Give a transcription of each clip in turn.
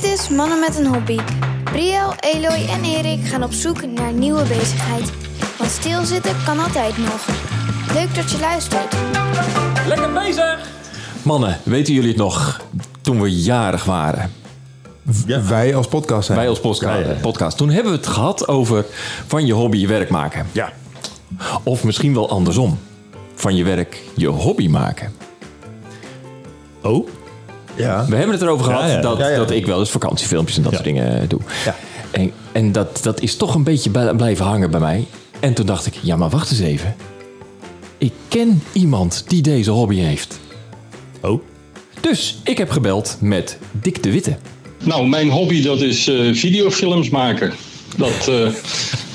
Dit is Mannen met een Hobby. Briel, Eloy en Erik gaan op zoek naar nieuwe bezigheid. Want stilzitten kan altijd nog. Leuk dat je luistert. Lekker bezig! Mannen, weten jullie het nog? Toen we jarig waren. Wij als podcast zijn. Wij als podcast, podcast. Toen hebben we het gehad over van je hobby je werk maken. Ja. Of misschien wel andersom. Van je werk je hobby maken. Oh? Ja. We hebben het erover gehad Ja, ja. Dat, Ja, ja. dat ik wel eens vakantiefilmpjes en dat Ja. soort dingen eh, doe. Ja. En, en dat, dat is toch een beetje blijven hangen bij mij. En toen dacht ik, ja maar wacht eens even. Ik ken iemand die deze hobby heeft. Oh? Dus ik heb gebeld met Dick de Witte. Nou, mijn hobby dat is eh, videofilms maken. Dat, eh,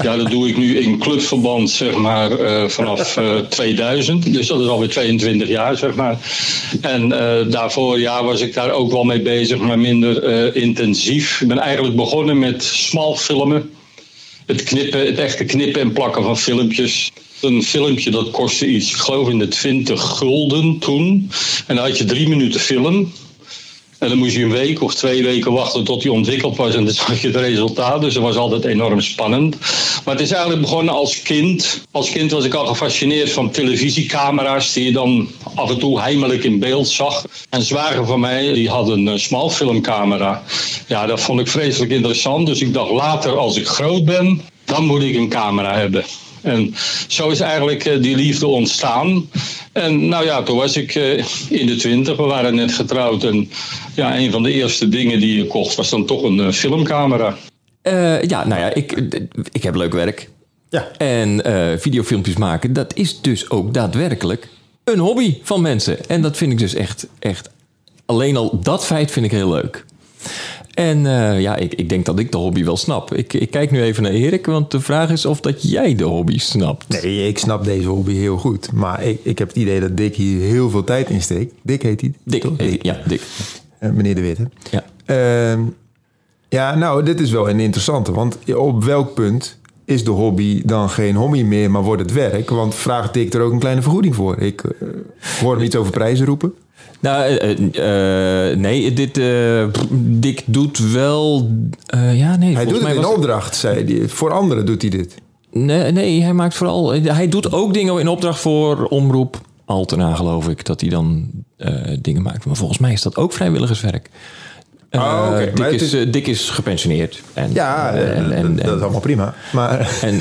ja, dat doe ik nu in clubverband zeg maar, eh, vanaf eh, 2000. Dus dat is alweer 22 jaar, zeg maar. En eh, daarvoor ja, was ik daar ook wel mee bezig, maar minder eh, intensief. Ik ben eigenlijk begonnen met smal filmen. Het knippen, het echte knippen en plakken van filmpjes. Een filmpje dat kostte iets, ik geloof in de 20 gulden toen. En dan had je drie minuten film. En dan moest je een week of twee weken wachten tot die ontwikkeld was. En dan zag je het resultaat. Dus dat was altijd enorm spannend. Maar het is eigenlijk begonnen als kind. Als kind was ik al gefascineerd van televisiecamera's. Die je dan af en toe heimelijk in beeld zag. En zwager van mij, die had een eh, smalfilmcamera. Ja, dat vond ik vreselijk interessant. Dus ik dacht later als ik groot ben, dan moet ik een camera hebben. En zo is eigenlijk eh, die liefde ontstaan. En nou ja, toen was ik eh, in de twintig. We waren net getrouwd. En ja, een van de eerste dingen die je kocht was dan toch een eh, filmcamera. Eh, ja, nou ja, ik, ik heb leuk werk. Ja. En eh, videofilmpjes maken, dat is dus ook daadwerkelijk een hobby van mensen. En dat vind ik dus echt, echt alleen al dat feit vind ik heel leuk. En eh, ja, ik, ik denk dat ik de hobby wel snap. Ik, ik kijk nu even naar Erik, want de vraag is of dat jij de hobby snapt. Nee, ik snap deze hobby heel goed. Maar ik, ik heb het idee dat Dick hier heel veel tijd in steekt. Dick heet hij. Toch? eh, ja, dik. Eh, meneer De Witte. Ja. Ehm, ja, nou, dit is wel een interessante. Want op welk punt is de hobby dan geen hobby meer, maar wordt het werk? Want vraagt Dick er ook een kleine vergoeding voor? Ik eh, hoor hem iets over prijzen roepen. Nou, eh, eh, eh, nee, dit, Dick doet wel... ja, nee, Hij doet het in opdracht, zei hij. Voor anderen doet hij dit. Nee, nee, hij maakt vooral. Hij doet ook dingen in opdracht voor omroep Altena, geloof ik, dat hij dan dingen maakt. Maar volgens mij is dat ook vrijwilligerswerk. Oh, Dick, is, is- Dick is gepensioneerd. En, Ja, en, en, dat is allemaal prima. Maar en,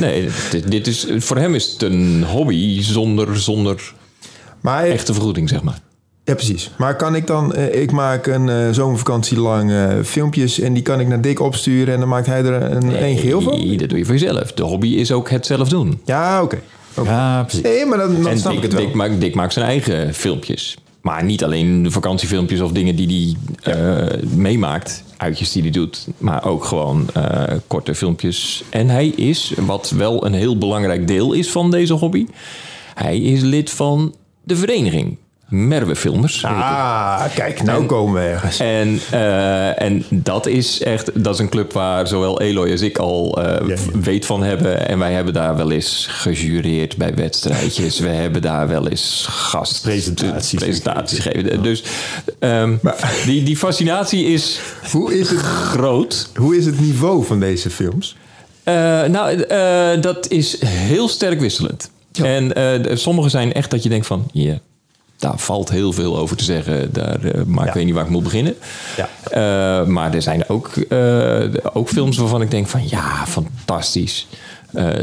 nee, dit, dit is, voor hem is het een hobby zonder, zonder maar hij- echte vergoeding, zeg maar. Ja, precies. Maar kan ik dan... eh, ik maak een eh, zomervakantie lang eh, filmpjes... en die kan ik naar Dick opsturen... en dan maakt hij er een één geheel van? Nee, dat doe je voor jezelf. De hobby is ook het zelf doen. Ja, oké. Ja, precies. Nee, maar dan, dan en snap Dick, ik het wel. Dick, maakt, Dick maakt zijn eigen filmpjes. Maar niet alleen vakantiefilmpjes of dingen die hij meemaakt. Uitjes die hij doet. Maar ook gewoon korte filmpjes. En hij is, wat wel een heel belangrijk deel is van deze hobby. Hij is lid van de vereniging Merwe Filmers. Ah, kijk, nou En- komen we ergens. En, eh, en dat is echt, dat is een club waar zowel Eloy als ik al eh, Ja. weet van hebben. En wij hebben daar wel eens gejureerd bij wedstrijdjes. we hebben daar wel eens gast Presentaties gegeven. Dus ehm, die, die fascinatie is Hoe is, het, groot. hoe is het niveau van deze films? Eh, nou, dat is heel sterk wisselend. En sommige zijn echt dat je denkt van, ja, daar valt heel veel over te zeggen. Daar, eh, maar ik weet niet waar ik moet beginnen. Ja. Eh, maar er zijn ook, eh, ook films waarvan ik denk van, ja, fantastisch.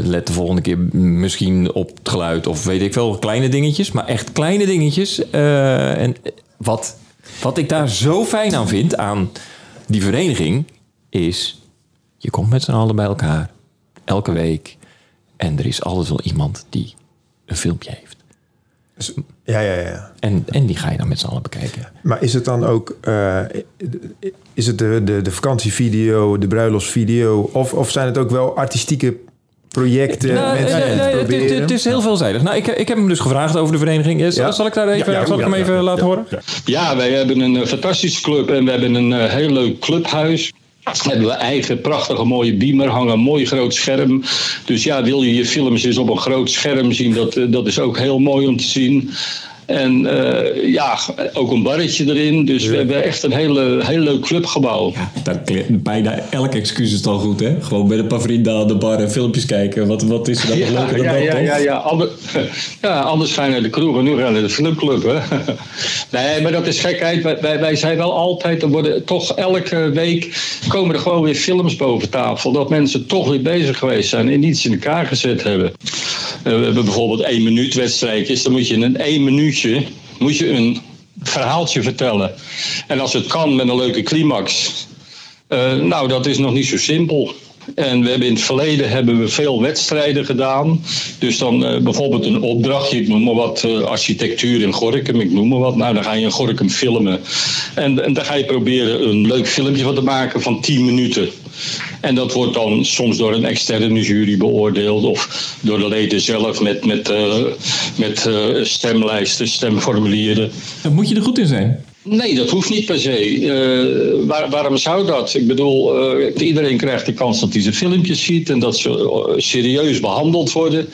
Let de volgende keer misschien op het geluid of weet ik wel, kleine dingetjes. Maar echt kleine dingetjes. En wat, wat ik daar zo fijn aan vind, aan die vereniging, is... Je komt met z'n allen bij elkaar, elke week. En er is altijd wel iemand die een filmpje heeft. Ja, ja, ja. En, en die ga je dan met z'n allen bekijken. Maar is het dan ook... eh, is het de, de, de vakantievideo, de bruiloftsvideo... Of, of zijn het ook wel artistieke projecten? Nou, mensen die nee, het is heel veelzijdig. Nou, ik, ik heb hem dus gevraagd over de vereniging. Is- Ja. Zal ik daar even, Ja, ja, zal ik ja, hem even ja, laten ja. horen? Ja, wij hebben een eh, fantastische club en we hebben een eh, heel leuk clubhuis. Hebben we eigen prachtige mooie beamer, hangen een mooi groot scherm. Dus ja, wil je je films eens op een groot scherm zien, dat, eh, dat is ook heel mooi om te zien. En eh, ja, ook een barretje erin. Dus we hebben echt een hele, heel leuk clubgebouw. Bijna elk excuus is dan goed, hè? Gewoon met een paar vrienden aan de bar en filmpjes kijken. Wat, wat is er dan nog Ja, leuker dan ja, dat, ja, toch? ja, ja, ander- ja, anders ga je naar de kroeg en nu ga je naar de filmclub. Hè? Nee, maar dat is gekheid. Wij, wij, wij zijn wel altijd, er worden toch elke week komen er gewoon weer films boven tafel. Dat mensen toch weer bezig geweest zijn en iets in elkaar gezet hebben. Eh, we hebben bijvoorbeeld één minuut wedstrijdjes. Dan moet je in een één minuutje moet je een verhaaltje vertellen. En als het kan met een leuke climax. Eh, nou, dat is nog niet zo simpel. En we hebben in het verleden hebben we veel wedstrijden gedaan. Dus dan eh, bijvoorbeeld een opdrachtje, ik noem maar wat, architectuur in Gorkum, ik noem maar wat. Nou, dan ga je in Gorkum filmen. En, en dan ga je proberen een leuk filmpje van te maken van 10 minuten. En dat wordt dan soms door een externe jury beoordeeld of door de leden zelf met, met, eh, met eh, stemlijsten, stemformulieren. Dan moet je er goed in zijn. Nee, dat hoeft niet per se. Eh, waar- waarom zou dat? Ik bedoel, iedereen krijgt de kans dat hij zijn filmpjes ziet en dat ze serieus behandeld worden.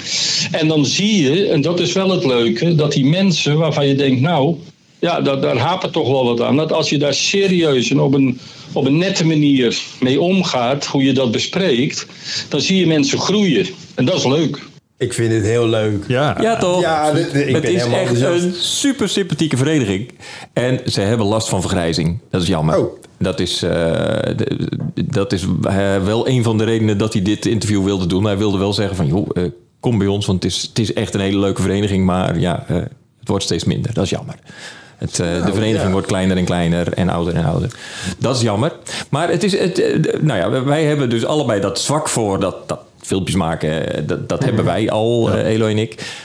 En dan zie je, en dat is wel het leuke, dat die mensen waarvan je denkt, nou, ja, daar, daar hapert toch wel wat aan. Dat als je daar serieus en op een, op een nette manier mee omgaat, hoe je dat bespreekt, dan zie je mensen groeien. En dat is leuk. Ik vind het heel leuk. Ja, Ja, toch? Ja, dit- dit- ik het ben is echt een super sympathieke vereniging. En ze hebben last van vergrijzing. Dat is jammer. Oh. Dat is, eh, de- dat is eh, wel een van de redenen dat hij dit interview wilde doen. Hij wilde wel zeggen van, joh, eh, kom bij ons. Want het is, het is echt een hele leuke vereniging. Maar ja, eh, het wordt steeds minder. Dat is jammer. Het, eh, de vereniging ja. wordt kleiner en kleiner en ouder en ouder. Dat is jammer. Maar het is, het, eh, nou ja, wij hebben dus allebei dat zwak voor dat, dat filmpjes maken. eh, Dat, dat hebben wij al, Elo en ik.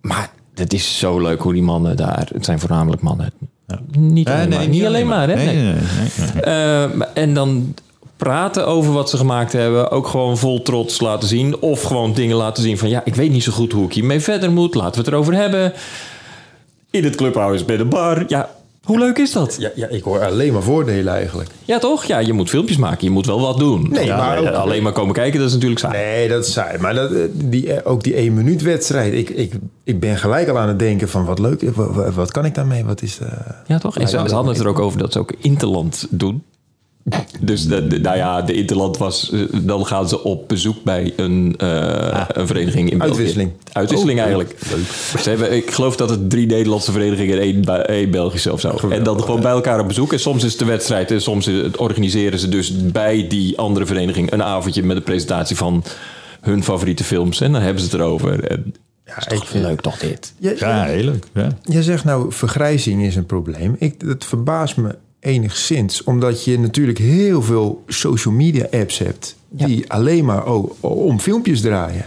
Maar het is zo leuk hoe die mannen daar... Het zijn voornamelijk mannen. Niet alleen maar. Niet alleen maar, hè? Nee, Nee. nee, nee, nee. Eh, en dan praten over wat ze gemaakt hebben. Ook gewoon vol trots laten zien. Of gewoon dingen laten zien van... Ja, ik weet niet zo goed hoe ik hiermee verder moet. Laten we het erover hebben. In het clubhuis bij de bar. Ja, hoe leuk is dat? Ja, ja, ik hoor alleen maar voordelen eigenlijk. Ja, toch? Ja, je moet filmpjes maken. Je moet wel wat doen. Nee, Ja, maar ook- alleen maar komen kijken, dat is natuurlijk saai. Nee, dat is saai. Maar dat, eh, die, eh, ook die één minuut wedstrijd. Ik, ik, ik ben gelijk al aan het denken van wat leuk. Wat, wat, kan ik daarmee? Wat is... eh, Ja, toch? En ze hadden het er ook over dat ze ook Interland doen. Dus de, de- nou ja, de Interland was... eh, Dan gaan ze op bezoek bij een, eh, een vereniging in België. Uitwisseling. Uitwisseling Oh, eigenlijk. Ze hebben, ik geloof dat het drie Nederlandse verenigingen en één, Belgische of zo. En dan gewoon bij elkaar op bezoek. En soms is het de wedstrijd en soms organiseren ze dus bij die andere vereniging... een avondje met een presentatie van hun favoriete films. En dan hebben ze het erover. En, ja, is toch ik vind- leuk toch dit? Ja, Ja, heel leuk. Ja. Jij zegt nou, vergrijzing is een probleem. Ik, dat verbaast me enigszins. Omdat je natuurlijk heel veel social media apps hebt... die alleen maar o- om filmpjes draaien.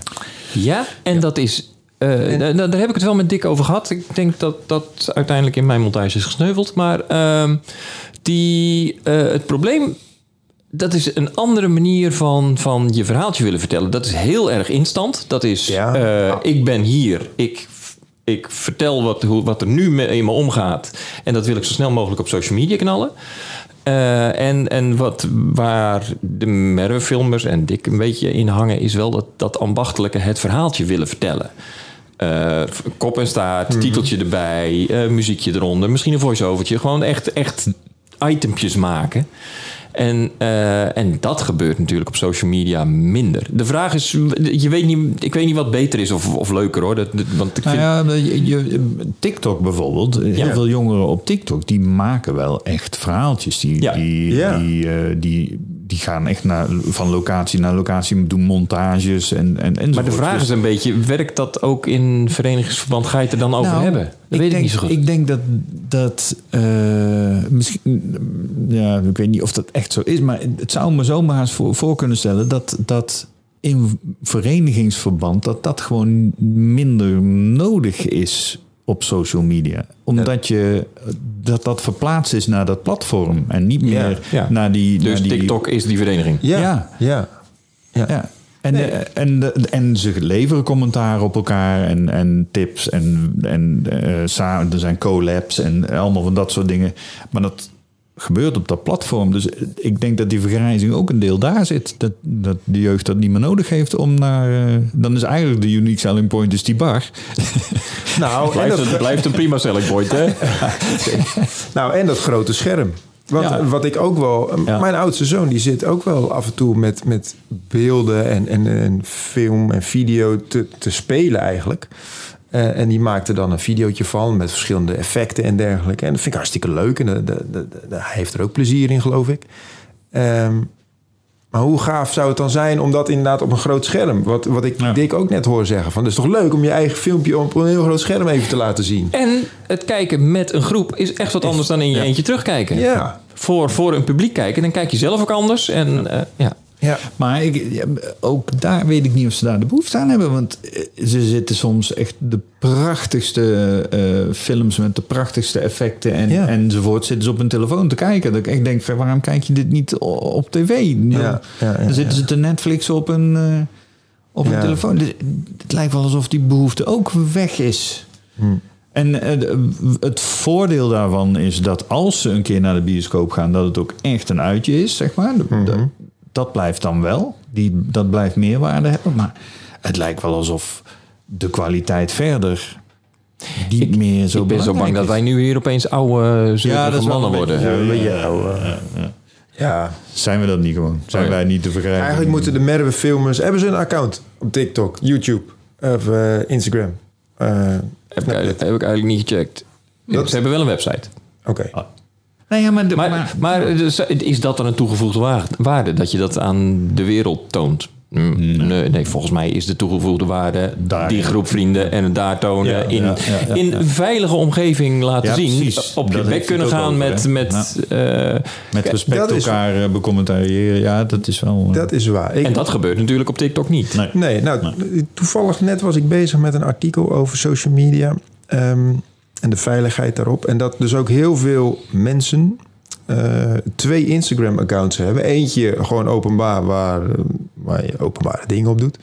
Ja, en dat is. eh, daar, daar heb ik het wel met Dick over gehad. Ik denk dat dat uiteindelijk in mijn montage is gesneuveld. Maar ehm, die, eh, het probleem. Dat is een andere manier van, van je verhaaltje willen vertellen. Dat is heel erg instant. Dat is, Ja. eh, ik ben hier. Ik, ik vertel wat, hoe, wat er nu mee in me omgaat. En dat wil ik zo snel mogelijk op social media knallen. Eh, en, en wat, waar de Merwe-filmers en Dick een beetje in hangen... is wel dat, dat ambachtelijke het verhaaltje willen vertellen. Eh, kop en staart, titeltje erbij, eh, muziekje eronder. Misschien een voice-overtje. Gewoon echt, echt itempjes maken. En, eh, en dat gebeurt natuurlijk op social media minder. De vraag is, je weet niet, ik weet niet wat beter is of, of leuker hoor. Dat, dat- want ik vind, Nou ja, je, je- TikTok bijvoorbeeld. Heel Ja. veel jongeren op TikTok die maken wel echt verhaaltjes. Die, Ja. die, Ja. die, eh, die, die gaan echt naar, van locatie naar locatie, doen montages en, en enzovoort. maar de vraag Dus- is een beetje, werkt dat ook in verenigingsverband? Ga je het er dan over Nou, hebben? Dat weet ik denk, niet zo goed. Ik denk dat dat eh, misschien, ja, ik weet niet of dat echt zo is, maar het zou me zomaar eens voor, voor kunnen stellen dat dat in verenigingsverband dat dat gewoon minder nodig is op social media, omdat je dat dat verplaatst is naar dat platform en niet meer ja. naar die dus naar die, TikTok is die vereniging. Ja, Ja. ja. ja. En, eh, en, de- en ze leveren commentaar op elkaar en, en tips en, en eh, samen, er zijn collabs en allemaal van dat soort dingen. Maar dat, gebeurt op dat platform. Dus ik denk dat die vergrijzing ook een deel daar zit. Dat, dat de jeugd dat niet meer nodig heeft om naar... eh, dan is eigenlijk de unique selling point is die bar. Nou, en Blijft, dat, het, blijft een prima selling point, hè? nou, en dat grote scherm. Want Ja. wat ik ook wel... Ja. Mijn oudste zoon die zit ook wel af en toe met, met beelden en, en, en film en video te, te spelen eigenlijk. Eh, en die maakte dan een videootje van met verschillende effecten en dergelijke. En dat vind ik hartstikke leuk. En de, de, de- de- hij heeft er ook plezier in, geloof ik. Ehm, maar hoe gaaf zou het dan zijn om dat inderdaad op een groot scherm... wat, wat ik Ja. Dick ook net hoor zeggen... van het is toch leuk om je eigen filmpje op een heel groot scherm even te laten zien. En het kijken met een groep is echt wat anders dan in je eentje terugkijken. Ja. Voor, voor een publiek kijken, dan kijk je zelf ook anders. En eh, ja. Ja. Maar ik, ook daar weet ik niet of ze daar de behoefte aan hebben. Want eh, ze zitten soms echt de prachtigste eh, films met de prachtigste effecten en, Ja. enzovoort. Zitten ze op hun telefoon te kijken. Dat ik echt denk, waarom kijk je dit niet op tv? Dan, ja, ja, dan zitten ze te Netflix op een, eh, op een telefoon. Dus Het lijkt wel alsof die behoefte ook weg is. En eh, de- het voordeel daarvan is dat als ze een keer naar de bioscoop gaan, dat het ook echt een uitje is, zeg maar. De- dat blijft dan wel. Die, dat blijft meerwaarde hebben. Maar het lijkt wel alsof de kwaliteit verder niet meer zo ik ben zo bang dat wij nu hier opeens oude ja, dat is wel mannen een beetje- worden. Ja, Ja, ja, oude- ja. Ja, Zijn we dat niet gewoon? Zijn Oh ja. wij niet te vergrijpen? eigenlijk moeten de Merwe filmers... Hebben ze een account op TikTok, YouTube of eh, Instagram? Eh, Heb ik, eigenlijk, heb ik eigenlijk niet gecheckt. Dat- Ze hebben wel een website. Oké. Nee, ja, maar, de- Maar, maar- maar, dus, is dat dan een toegevoegde wa- waarde? Dat je dat aan de wereld toont? Mm, Nee, nee, volgens mij is de toegevoegde waarde Daar, die groep vrienden en het daar tonen. Ja, in, ja, ja, ja, in veilige omgeving laten Ja, zien. precies. Op je Dat bek kunnen gaan over, met, met eh, met respect dat is- elkaar eh, becommentariëren. Ja, dat is wel... eh, Dat is waar. Ik, En dat gebeurt natuurlijk op TikTok niet. nee. Nee, nou, toevallig net was ik bezig met een artikel over social media ehm, en de veiligheid daarop. En dat dus ook heel veel mensen eh, twee Instagram-accounts hebben. Eentje gewoon openbaar, waar, waar je openbare dingen op doet.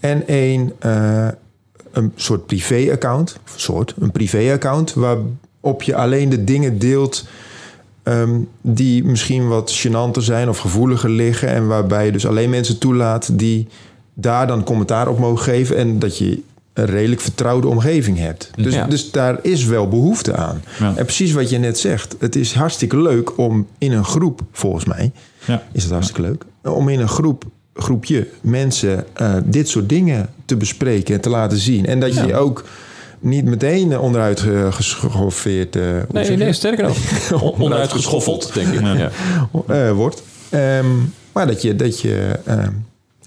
En één, eh, een soort privé-account, soort, een privé-account, waarop je alleen de dingen deelt ehm, die misschien wat gênanter zijn of gevoeliger liggen. En waarbij je dus alleen mensen toelaat die daar dan commentaar op mogen geven. En dat je een redelijk vertrouwde omgeving hebt. Dus, Ja. dus daar is wel behoefte aan. Ja. En precies wat je net zegt. Het is hartstikke leuk om in een groep, volgens mij, Ja. is het hartstikke leuk. Om in een groep, groepje mensen eh, dit soort dingen te bespreken en te laten zien. En dat je je ook niet meteen onderuit eh, geschoffeerd eh, hoe Nee, nee, sterker nog. On- Onderuit geschoffeld, denk ik. Ja. eh, wordt. Ehm, maar dat je, dat je ehm,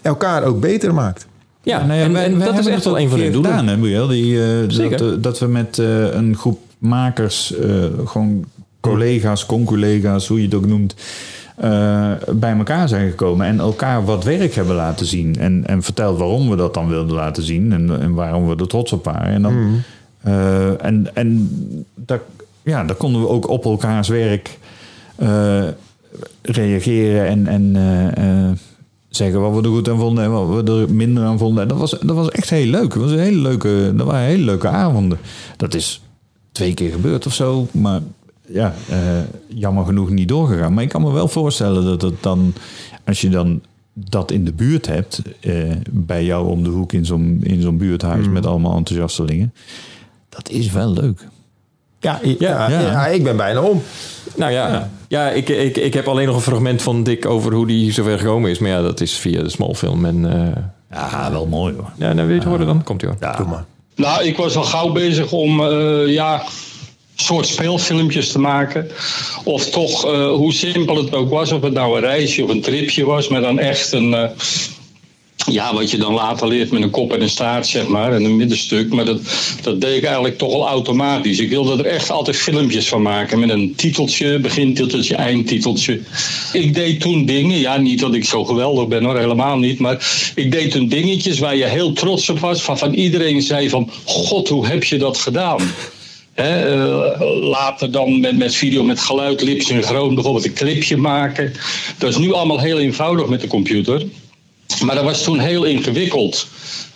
elkaar ook beter maakt. Ja, Nou ja, en, wij- en wij dat is echt wel een van hun doelen. Gedaan, hè? Die, eh, Zeker. dat, eh, dat we met eh, een groep makers, eh, gewoon collega's, conculega's, hoe je het ook noemt, eh, bij elkaar zijn gekomen en elkaar wat werk hebben laten zien. En, en verteld waarom we dat dan wilden laten zien en, en waarom we er trots op waren. En, dan, eh, en, en daar, ja, daar konden we ook op elkaars werk eh, reageren en, en zeggen wat we er goed aan vonden en wat we er minder aan vonden. En dat was, dat was echt heel leuk. Dat, was een hele leuke, dat waren hele leuke avonden. Dat is twee keer gebeurd of zo, maar ja, eh, jammer genoeg niet doorgegaan. Maar ik kan me wel voorstellen dat het dan, als je dan dat in de buurt hebt, eh, bij jou om de hoek in zo'n, in zo'n buurthuis met allemaal enthousiastelingen, dat is wel leuk. Ja, ja, ja. ja, ik ben bijna om. Nou ja, ja. ik, ik, ik heb alleen nog een fragment van Dick over hoe die zover gekomen is. Maar ja, dat is via de smallfilm. En eh Ja, wel mooi hoor. ja, nou, weet je horen dan? Komt hij hoor. Ja, Doe maar. Nou, ik was al gauw bezig om eh, ja, soort speelfilmpjes te maken. Of toch, eh, hoe simpel het ook was, of het nou een reisje of een tripje was, maar dan echt een. eh, ja, wat je dan later leert met een kop en een staart, zeg maar, en een middenstuk. Maar dat, dat deed ik eigenlijk toch al automatisch. Ik wilde er echt altijd filmpjes van maken. Met een titeltje, begintiteltje, eindtiteltje. Ik deed toen dingen, ja, niet dat ik zo geweldig ben hoor, helemaal niet. Maar ik deed toen dingetjes waar je heel trots op was. Van, van iedereen zei van, god, hoe heb je dat gedaan? Eh, later dan met, met video met geluid, lipsynchroon, bijvoorbeeld een clipje maken. Dat is nu allemaal heel eenvoudig met de computer. Maar dat was toen heel ingewikkeld.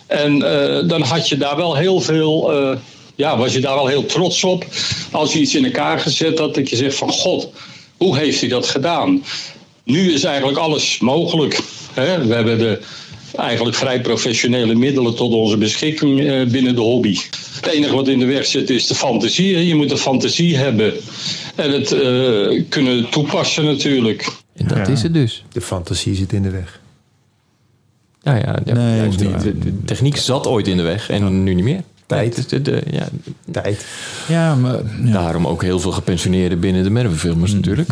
En eh, dan had je daar wel heel veel. eh, ja, was je daar wel heel trots op. Als je iets in elkaar gezet had, dat je zegt van god. hoe heeft hij dat gedaan? Nu is eigenlijk alles mogelijk. Hè? We hebben de eigenlijk vrij professionele middelen tot onze beschikking eh, binnen de hobby. Het enige wat in de weg zit is de fantasie. hè. Je moet de fantasie hebben en het eh, kunnen toepassen natuurlijk. En dat Ja. is het dus. De fantasie zit in de weg. Ja, ja, ja, Nee, juist waar. De, de techniek zat ooit in de weg en nu niet meer. Tijd. De, de- ja, Tijd. Ja, maar ja. Daarom ook heel veel gepensioneerden binnen de Merwenfilmers natuurlijk.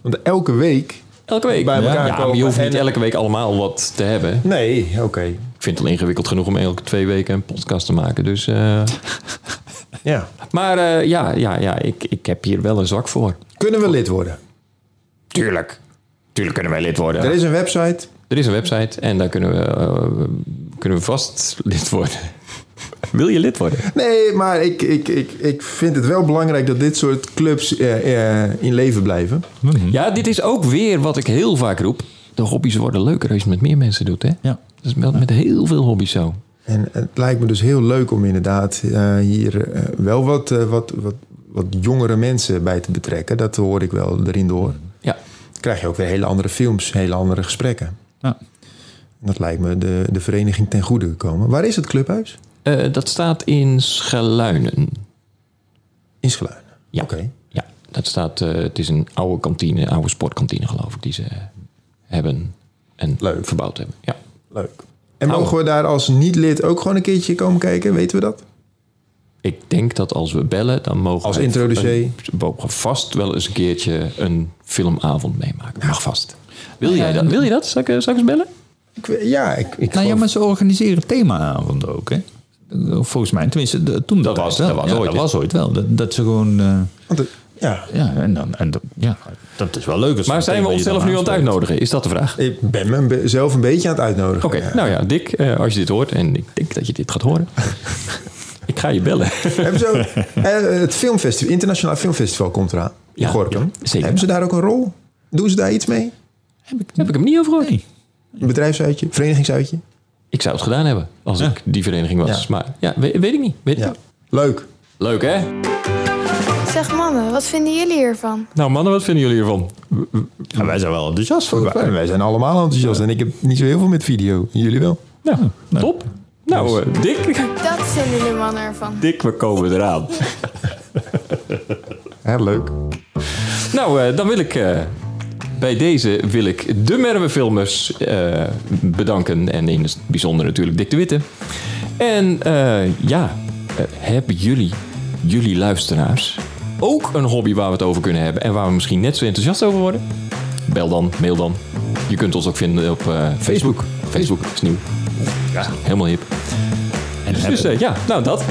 Want elke week... Elke week. Bij elkaar ja, maar je hoeft niet en- elke week allemaal wat te hebben. Nee, oké. Ik vind het al ingewikkeld genoeg om elke twee weken een podcast te maken. Dus, eh, Ja. maar eh, ja, ja, ja ik, ik heb hier wel een zwak voor. Kunnen we lid worden? Tuurlijk. Tuurlijk kunnen wij lid worden. Er is een website. Er is een website en daar kunnen we, eh, kunnen we vast lid worden. Wil je lid worden? Nee, maar ik, ik, ik, ik vind het wel belangrijk dat dit soort clubs eh, eh, in leven blijven. Ja, dit is ook weer wat ik heel vaak roep. De hobby's worden leuker als je het met meer mensen doet. Hè? Ja. Dat is met, met heel veel hobby's zo. En het lijkt me dus heel leuk om inderdaad eh, hier wel wat, wat, wat, wat jongere mensen bij te betrekken. Dat hoor ik wel erin door. Ja. Dan krijg je ook weer hele andere films, hele andere gesprekken. Ja. Dat lijkt me de, de vereniging ten goede gekomen. Waar is het clubhuis? Eh, dat staat in Scheluinen. In Scheluinen. Ja. Oké. Ja, dat staat, eh, het is een oude kantine, een oude sportkantine geloof ik, die ze hebben en Leuk. verbouwd hebben. Ja. Leuk. En mogen we daar als niet-lid ook gewoon een keertje komen kijken? Weten we dat? Ik denk dat als we bellen, dan mogen Als wij introducee. een- we mogen vast wel eens een keertje een filmavond meemaken. Mag vast. Wil jij dat? Wil je dat? Zal ik, eh, zal ik eens bellen? Ik, ja, ik, ik Nou ja, maar ze organiseren themaavonden ook, hè? Volgens mij, tenminste, de- toen Dat de was- dat was Ja, ooit, dat was ooit wel. Dat, dat ze gewoon... eh, ja, ja, en dan, en dat, ja, dat is wel leuk. als Maar zijn we onszelf nu aan het uitnodigen? Is dat de vraag? ik ben me een be- zelf een beetje aan het uitnodigen. Oké, Ja. nou ja, Dick, eh, als je dit hoort, en ik denk dat je dit gaat horen, ik ga je bellen. Hebben ze ook, het filmfestival, internationaal filmfestival komt eraan. In Ja, Gorkum. ja, zeker. Hebben ze daar ook een rol? Doen ze daar iets mee? Heb ik, heb ik hem niet over gehoord? Nee. Een bedrijfsuitje? Verenigingsuitje? Ik zou het gedaan hebben als Ja. ik die vereniging was. Ja. Maar ja, weet, weet ik niet. Weet ik Ja. niet. Leuk. Leuk hè? Zeg mannen, wat vinden jullie hiervan? Nou mannen, wat vinden jullie ervan? Ja, wij zijn wel enthousiast voor Wij, wij zijn allemaal enthousiast en ik heb niet zo heel veel met video. Jullie wel? Nou, top. Nou, eh, Dick, Dat vinden jullie mannen ervan. Dick, we komen eraan. Ja, leuk. Nou, eh, dan wil ik eh, bij deze wil ik de Merwefilmers eh bedanken. En in het bijzonder natuurlijk Dick de Witte. En eh, ja, eh, hebben jullie, jullie luisteraars, ook een hobby waar we het over kunnen hebben... en waar we misschien net zo enthousiast over worden? Bel dan, mail dan. Je kunt ons ook vinden op Facebook. Facebook is nieuw. Ja. Helemaal hip. En Dus ja, nou dat.